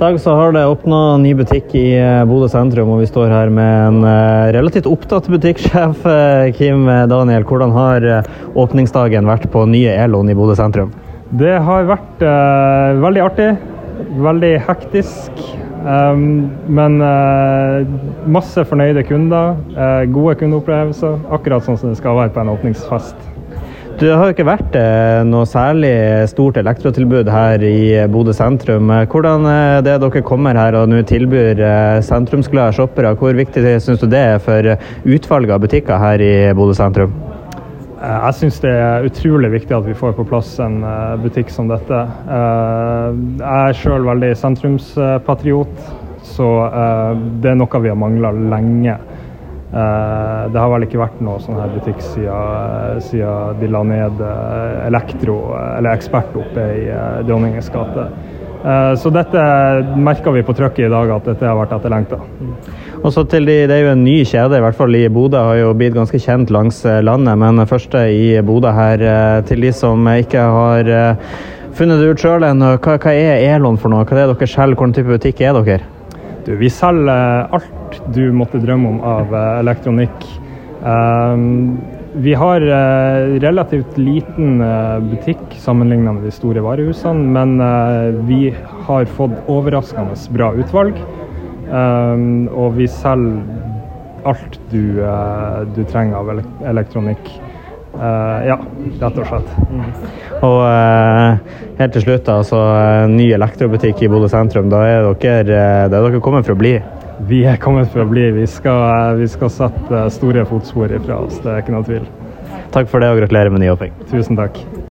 dag så har det åpna ny butikk i eh, Bodø sentrum, og vi står her med en eh, relativt opptatt butikksjef. eh, Kim Daniel, hvordan har eh, åpningsdagen vært på nye Elon i Bodø sentrum? Det har vært eh, veldig artig. Veldig hektisk. Um, men eh, masse fornøyde kunder. eh, gode kundeopplevelser. Akkurat sånn som det skal være på en åpningsfest. Det har jo ikke vært eh, noe særlig stort elektrotilbud her i Bodø sentrum. Eh, Hvordan er det dere kommer her og nå tilbyr eh, sentrumsglade shoppere, hvor viktig syns du det er for utvalget av butikker her i Bodø sentrum? Eh, Jeg syns det er utrolig viktig at vi får på plass en eh, butikk som dette. Eh, Jeg er sjøl veldig sentrumspatriot, så eh, det er noe vi har mangla lenge. Eh, Det har vel ikke vært noe sånn her butikk siden, siden de la ned eh, Elektro, eller Ekspert, oppe i eh, Dronningens gate. Eh, Så dette merker vi på trykket i dag, at dette har vært etterlengta. Og så til de, Det er jo en ny kjede, i hvert fall i Bodø, har jo blitt ganske kjent langs eh, landet. Men første i Bodø her, eh, til de som ikke har eh, funnet det ut sjøl ennå, hva, hva er Elon for noe? Hva er dere selv? Hvilken type butikk er dere? Du, vi selger alt du måtte drømme om av eh, elektronikk. Um, vi har eh, relativt liten eh, butikk sammenlignet med de store varehusene, men vi har fått overraskende bra utvalg. Um, og vi selger alt du, du trenger av ele elektronikk. Eh, ja, rett og slett. Og uh, helt til slutt, altså, en ny elektrobutikk i Bodø sentrum. Da er dere, eh, er dere kommet for å bli? Vi er kommet for å bli. Vi skal, eh, vi skal sette store fotspor ifra oss, det er ikke noe tvil. Takk for det, og gratulerer med ny jobbing. Tusen takk.